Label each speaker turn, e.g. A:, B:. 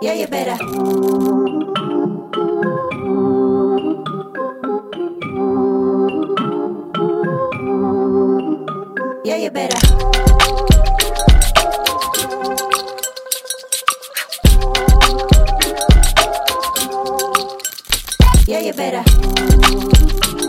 A: Yeah, you better. Yeah, you better. Yeah, you better.